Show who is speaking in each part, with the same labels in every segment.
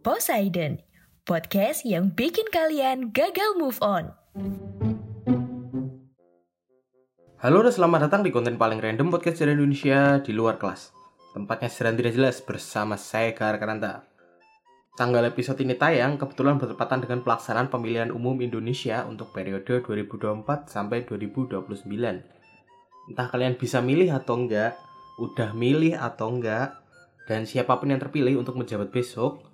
Speaker 1: Poseidon, podcast yang bikin kalian gagal move on.
Speaker 2: Halo dan selamat datang di konten paling random podcast dari Indonesia di luar kelas. Tempatnya sedang tidak jelas bersama saya Gar Kananta. Tanggal episode ini tayang kebetulan bertepatan dengan pelaksanaan pemilihan umum Indonesia untuk periode 2024 sampai 2029. Entah kalian bisa milih atau enggak, udah milih atau enggak, dan siapa pun yang terpilih untuk menjabat besok,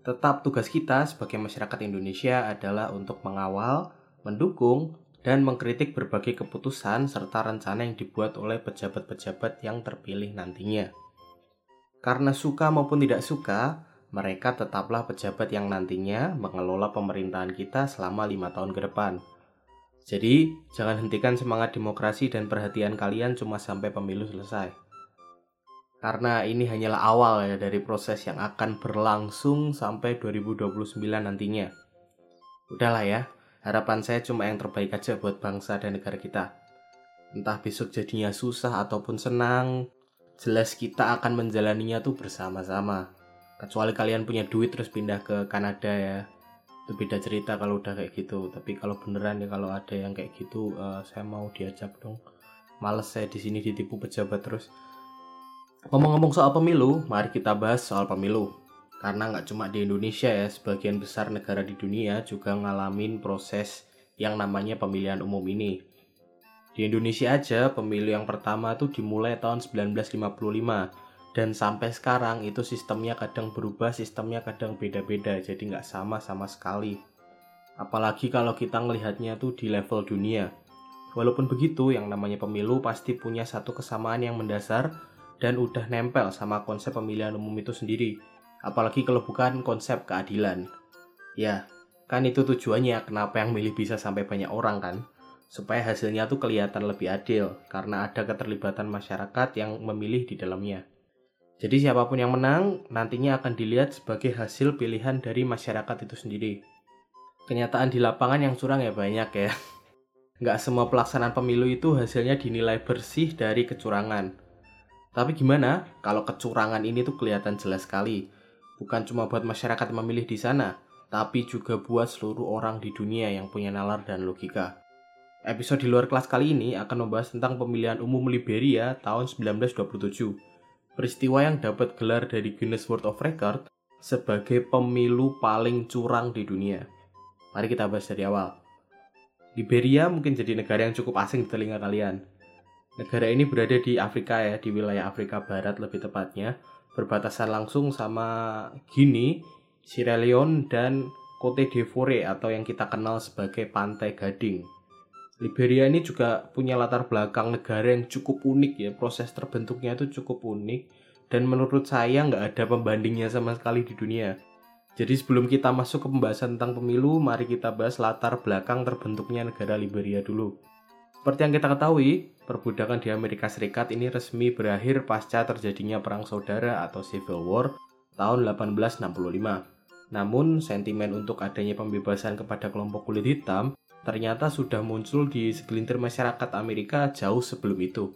Speaker 2: tetap tugas kita sebagai masyarakat Indonesia adalah untuk mengawal, mendukung, dan mengkritik berbagai keputusan serta rencana yang dibuat oleh pejabat-pejabat yang terpilih nantinya. Karena suka maupun tidak suka, mereka tetaplah pejabat yang nantinya mengelola pemerintahan kita selama lima tahun ke depan. Jadi, jangan hentikan semangat demokrasi dan perhatian kalian cuma sampai pemilu selesai. Karena ini hanyalah awal ya dari proses yang akan berlangsung sampai 2029 nantinya. Udahlah ya, harapan saya cuma yang terbaik aja buat bangsa dan negara kita. Entah besok jadinya susah ataupun senang, jelas kita akan menjalaninya tuh bersama-sama. Kecuali kalian punya duit terus pindah ke Kanada ya. Itu beda cerita kalau udah kayak gitu. Tapi kalau beneran ya kalau ada yang kayak gitu, eh, saya mau diajak dong. Males saya di sini ditipu pejabat terus. Ngomong-ngomong soal pemilu, mari kita bahas soal pemilu. Karena nggak cuma di Indonesia ya, sebagian besar negara di dunia juga ngalamin proses yang namanya pemilihan umum ini. Di Indonesia aja, pemilu yang pertama tuh dimulai tahun 1955. Dan sampai sekarang itu sistemnya kadang berubah, sistemnya kadang beda-beda, jadi nggak sama sama sekali. Apalagi kalau kita ngelihatnya tuh di level dunia. Walaupun begitu, yang namanya pemilu pasti punya satu kesamaan yang mendasar dan udah nempel sama konsep pemilihan umum itu sendiri. Apalagi kalau bukan konsep keadilan. Ya, kan itu tujuannya kenapa yang milih bisa sampai banyak orang kan? Supaya hasilnya tuh kelihatan lebih adil, karena ada keterlibatan masyarakat yang memilih di dalamnya. Jadi siapa pun yang menang nantinya akan dilihat sebagai hasil pilihan dari masyarakat itu sendiri. Kenyataan di lapangan yang curang ya banyak ya. Nggak semua pelaksanaan pemilu itu hasilnya dinilai bersih dari kecurangan. Tapi gimana kalau kecurangan ini tuh kelihatan jelas sekali. Bukan cuma buat masyarakat memilih di sana, tapi juga buat seluruh orang di dunia yang punya nalar dan logika. Episode di luar kelas kali ini akan membahas tentang pemilihan umum Liberia tahun 1927 peristiwa yang dapat gelar dari Guinness World of Record sebagai pemilu paling curang di dunia. Mari kita bahas dari awal. Liberia mungkin jadi negara yang cukup asing di telinga kalian. Negara ini berada di Afrika ya, di wilayah Afrika Barat lebih tepatnya, berbatasan langsung sama Guinea, Sierra Leone, dan Cote d'Ivoire atau yang kita kenal sebagai Pantai Gading. Liberia ini juga punya latar belakang negara yang cukup unik ya, proses terbentuknya itu cukup unik dan menurut saya nggak ada pembandingnya sama sekali di dunia. Jadi sebelum kita masuk ke pembahasan tentang pemilu, mari kita bahas latar belakang terbentuknya negara Liberia dulu. Seperti yang kita ketahui, perbudakan di Amerika Serikat ini resmi berakhir pasca terjadinya perang saudara atau Civil War tahun 1865. Namun, sentimen untuk adanya pembebasan kepada kelompok kulit hitam ternyata sudah muncul di segelintir masyarakat Amerika jauh sebelum itu.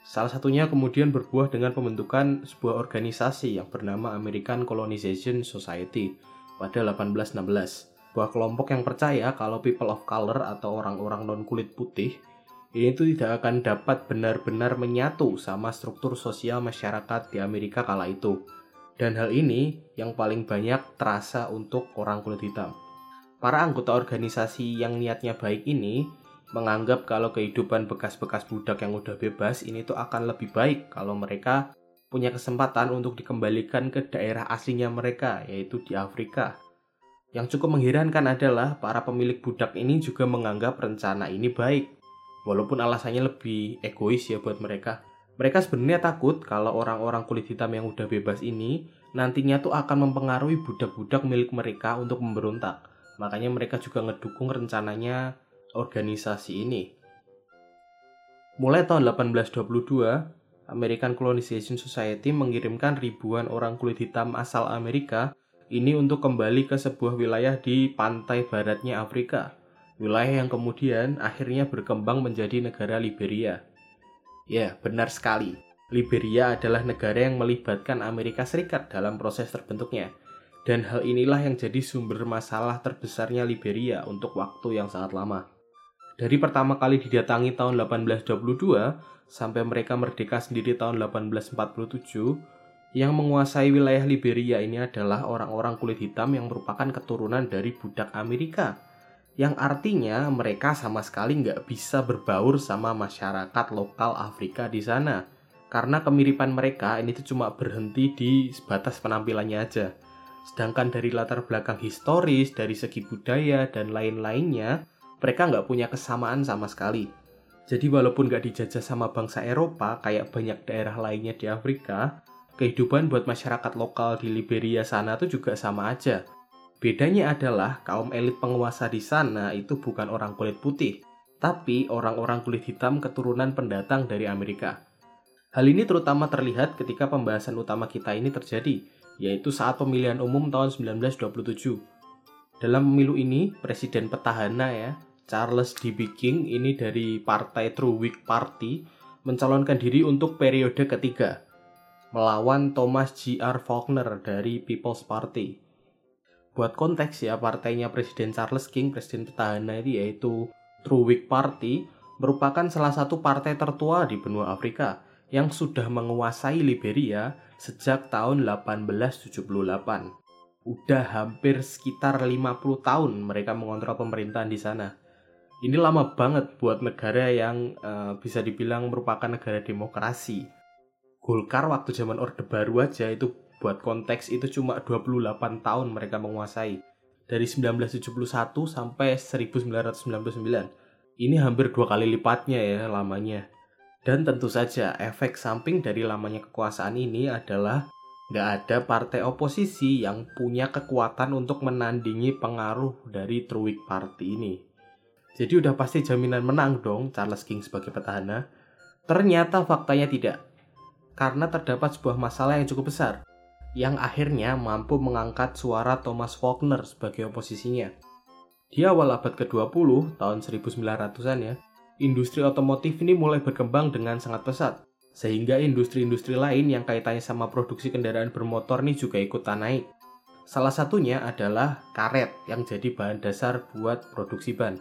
Speaker 2: Salah satunya kemudian berbuah dengan pembentukan sebuah organisasi yang bernama American Colonization Society pada 1816. Sebuah kelompok yang percaya kalau people of color atau orang-orang non-kulit putih ini itu tidak akan dapat benar-benar menyatu sama struktur sosial masyarakat di Amerika kala itu. Dan hal ini yang paling banyak terasa untuk orang kulit hitam. Para anggota organisasi yang niatnya baik ini menganggap kalau kehidupan bekas-bekas budak yang udah bebas ini tuh akan lebih baik kalau mereka punya kesempatan untuk dikembalikan ke daerah aslinya mereka, yaitu di Afrika. Yang cukup mengherankan adalah para pemilik budak ini juga menganggap rencana ini baik, walaupun alasannya lebih egois ya buat mereka. Mereka sebenarnya takut kalau orang-orang kulit hitam yang udah bebas ini nantinya tuh akan mempengaruhi budak-budak milik mereka untuk memberontak. Makanya mereka juga ngedukung rencananya organisasi ini. Mulai tahun 1822, American Colonization Society mengirimkan ribuan orang kulit hitam asal Amerika ini untuk kembali ke sebuah wilayah di pantai baratnya Afrika. Wilayah yang kemudian akhirnya berkembang menjadi negara Liberia. Ya, benar sekali. Liberia adalah negara yang melibatkan Amerika Serikat dalam proses terbentuknya. Dan hal inilah yang jadi sumber masalah terbesarnya Liberia untuk waktu yang sangat lama. Dari pertama kali didatangi tahun 1822 sampai mereka merdeka sendiri tahun 1847, yang menguasai wilayah Liberia ini adalah orang-orang kulit hitam yang merupakan keturunan dari budak Amerika. Yang artinya mereka sama sekali nggak bisa berbaur sama masyarakat lokal Afrika di sana. Karena kemiripan mereka ini tuh cuma berhenti di sebatas penampilannya aja. Sedangkan dari latar belakang historis, dari segi budaya, dan lain-lainnya, mereka nggak punya kesamaan sama sekali. Jadi walaupun nggak dijajah sama bangsa Eropa, kayak banyak daerah lainnya di Afrika, kehidupan buat masyarakat lokal di Liberia sana tuh juga sama aja. Bedanya adalah kaum elit penguasa di sana itu bukan orang kulit putih, tapi orang-orang kulit hitam keturunan pendatang dari Amerika. Hal ini terutama terlihat ketika pembahasan utama kita ini terjadi, yaitu saat pemilihan umum tahun 1927. Dalam pemilu ini, presiden petahana ya, Charles D. King ini dari partai True Whig Party mencalonkan diri untuk periode ketiga melawan Thomas G. R. Faulkner dari People's Party. Buat konteks ya, partainya Presiden Charles King, Presiden petahana itu yaitu True Whig Party, merupakan salah satu partai tertua di benua Afrika yang sudah menguasai Liberia sejak tahun 1878. Udah hampir sekitar 50 tahun mereka mengontrol pemerintahan di sana. Ini lama banget buat negara yang uh, bisa dibilang merupakan negara demokrasi. Golkar waktu zaman Orde Baru aja itu buat konteks itu cuma 28 tahun mereka menguasai. Dari 1971 sampai 1999. Ini hampir dua kali lipatnya ya lamanya. Dan tentu saja efek samping dari lamanya kekuasaan ini adalah nggak ada partai oposisi yang punya kekuatan untuk menandingi pengaruh dari Truick Party ini. Jadi udah pasti jaminan menang dong Charles King sebagai petahana. Ternyata faktanya tidak karena terdapat sebuah masalah yang cukup besar, yang akhirnya mampu mengangkat suara Thomas Faulkner sebagai oposisinya. Di awal abad ke-20, tahun 1900-an ya, industri otomotif ini mulai berkembang dengan sangat pesat, sehingga industri-industri lain yang kaitannya sama produksi kendaraan bermotor ini juga ikutan naik. Salah satunya adalah karet yang jadi bahan dasar buat produksi ban.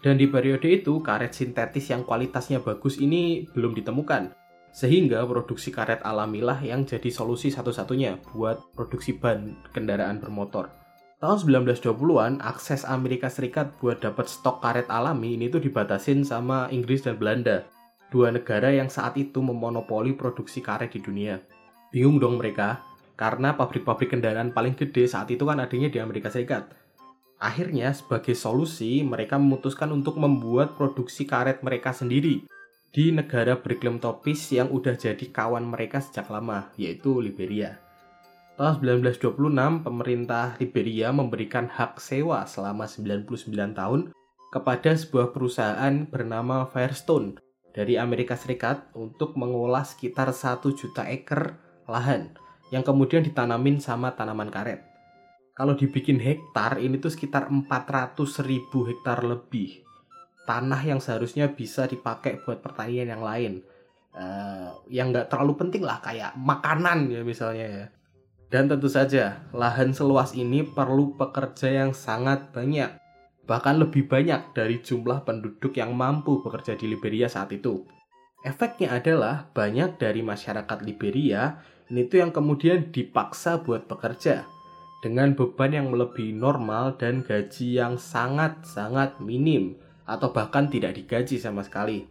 Speaker 2: Dan di periode itu, karet sintetis yang kualitasnya bagus ini belum ditemukan, sehingga produksi karet alamilah yang jadi solusi satu-satunya buat produksi ban kendaraan bermotor. Tahun 1920-an, akses Amerika Serikat buat dapat stok karet alami ini tuh dibatasin sama Inggris dan Belanda. Dua negara yang saat itu memonopoli produksi karet di dunia. Bingung dong mereka, karena pabrik-pabrik kendaraan paling gede saat itu kan adanya di Amerika Serikat. Akhirnya, sebagai solusi, mereka memutuskan untuk membuat produksi karet mereka sendiri di negara beriklim tropis yang udah jadi kawan mereka sejak lama, yaitu Liberia. Tahun 1926, pemerintah Liberia memberikan hak sewa selama 99 tahun kepada sebuah perusahaan bernama Firestone dari Amerika Serikat untuk mengolah sekitar 1 juta ekor lahan yang kemudian ditanamin sama tanaman karet. Kalau dibikin hektar, ini tuh sekitar 400 ribu hektar lebih tanah yang seharusnya bisa dipakai buat pertanian yang lain. Uh, yang nggak terlalu penting lah kayak makanan ya misalnya ya. Dan tentu saja lahan seluas ini perlu pekerja yang sangat banyak. Bahkan lebih banyak dari jumlah penduduk yang mampu bekerja di Liberia saat itu. Efeknya adalah banyak dari masyarakat Liberia Ini tuh yang kemudian dipaksa buat bekerja. Dengan beban yang melebihi normal dan gaji yang sangat-sangat minim atau bahkan tidak digaji sama sekali.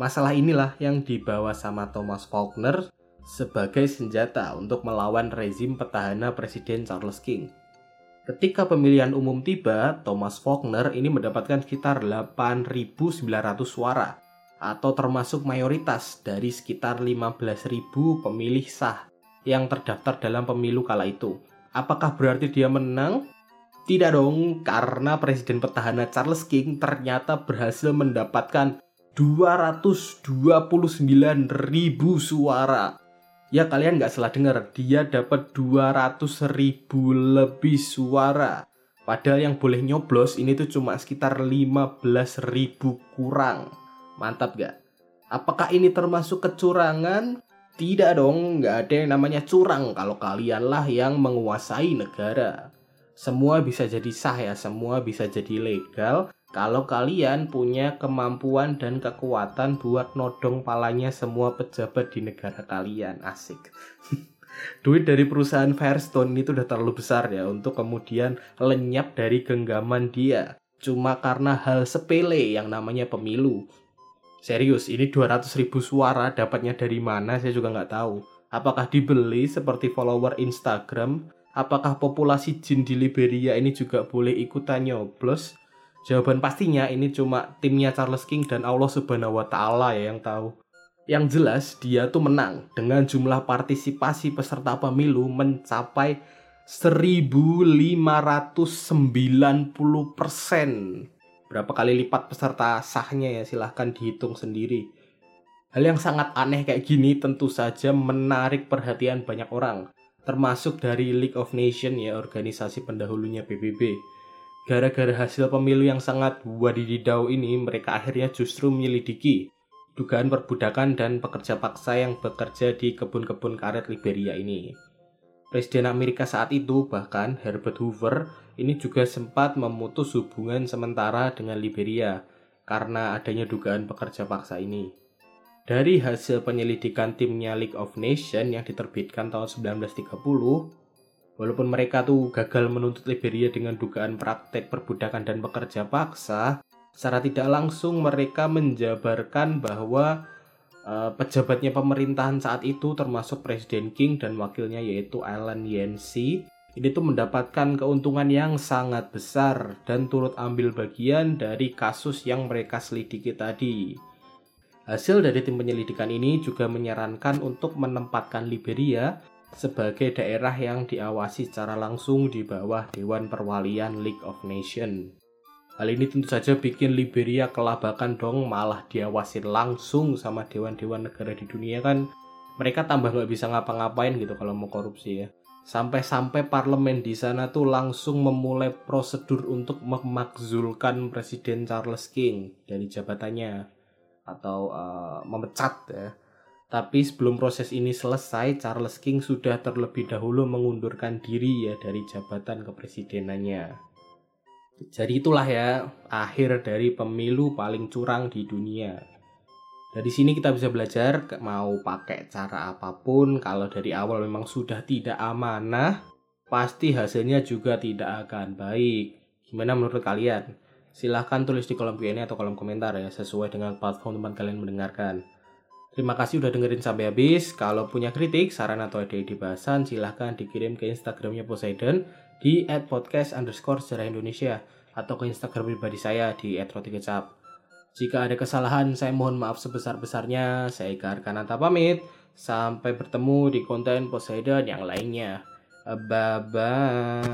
Speaker 2: Masalah inilah yang dibawa sama Thomas Faulkner sebagai senjata untuk melawan rezim petahana Presiden Charles King. Ketika pemilihan umum tiba, Thomas Faulkner ini mendapatkan sekitar 8.900 suara atau termasuk mayoritas dari sekitar 15.000 pemilih sah yang terdaftar dalam pemilu kala itu. Apakah berarti dia menang? Tidak dong, karena Presiden Petahana Charles King ternyata berhasil mendapatkan 229 ribu suara. Ya kalian nggak salah dengar, dia dapat 200 ribu lebih suara. Padahal yang boleh nyoblos ini tuh cuma sekitar 15 ribu kurang. Mantap gak? Apakah ini termasuk kecurangan? Tidak dong, nggak ada yang namanya curang kalau kalianlah yang menguasai negara. Semua bisa jadi sah ya, semua bisa jadi legal kalau kalian punya kemampuan dan kekuatan buat nodong palanya semua pejabat di negara kalian. Asik. Duit dari perusahaan Firestone itu udah terlalu besar ya untuk kemudian lenyap dari genggaman dia. Cuma karena hal sepele yang namanya pemilu. Serius, ini 200 ribu suara dapatnya dari mana saya juga nggak tahu. Apakah dibeli seperti follower Instagram? Apakah populasi jin di Liberia ini juga boleh ikutan nyoblos? Jawaban pastinya ini cuma timnya Charles King dan Allah Subhanahu wa taala ya yang tahu. Yang jelas dia tuh menang dengan jumlah partisipasi peserta pemilu mencapai 1590 persen berapa kali lipat peserta sahnya ya silahkan dihitung sendiri. Hal yang sangat aneh kayak gini tentu saja menarik perhatian banyak orang, termasuk dari League of Nations ya organisasi pendahulunya PBB. Gara-gara hasil pemilu yang sangat wadididau ini, mereka akhirnya justru menyelidiki dugaan perbudakan dan pekerja paksa yang bekerja di kebun-kebun karet Liberia ini. Presiden Amerika saat itu, bahkan Herbert Hoover, ini juga sempat memutus hubungan sementara dengan Liberia karena adanya dugaan pekerja paksa ini. Dari hasil penyelidikan timnya League of Nations yang diterbitkan tahun 1930, walaupun mereka tuh gagal menuntut Liberia dengan dugaan praktek perbudakan dan pekerja paksa, secara tidak langsung mereka menjabarkan bahwa Uh, pejabatnya pemerintahan saat itu termasuk Presiden King dan wakilnya yaitu Alan Yancey ini tuh mendapatkan keuntungan yang sangat besar dan turut ambil bagian dari kasus yang mereka selidiki tadi. Hasil dari tim penyelidikan ini juga menyarankan untuk menempatkan Liberia sebagai daerah yang diawasi secara langsung di bawah Dewan Perwalian League of Nations. Hal ini tentu saja bikin Liberia kelabakan dong malah diawasin langsung sama dewan-dewan negara di dunia kan mereka tambah nggak bisa ngapa-ngapain gitu kalau mau korupsi ya. Sampai-sampai parlemen di sana tuh langsung memulai prosedur untuk memakzulkan Presiden Charles King dari jabatannya atau uh, memecat ya. Tapi sebelum proses ini selesai, Charles King sudah terlebih dahulu mengundurkan diri ya dari jabatan kepresidenannya. Jadi itulah ya akhir dari pemilu paling curang di dunia. Dari sini kita bisa belajar mau pakai cara apa pun kalau dari awal memang sudah tidak amanah, pasti hasilnya juga tidak akan baik. Gimana menurut kalian? Silahkan tulis di kolom Q&A atau kolom komentar ya sesuai dengan platform tempat kalian mendengarkan. Terima kasih udah dengerin sampai habis. Kalau punya kritik, saran atau ide-ide bahasan, silahkan dikirim ke Instagramnya Poseidon di @podcast underscore sejarah Indonesia atau ke Instagram pribadi saya di @rotikecap. Jika ada kesalahan, saya mohon maaf sebesar-besarnya. Saya Ika Arkananta pamit. Sampai bertemu di konten Poseidon yang lainnya. Bye-bye.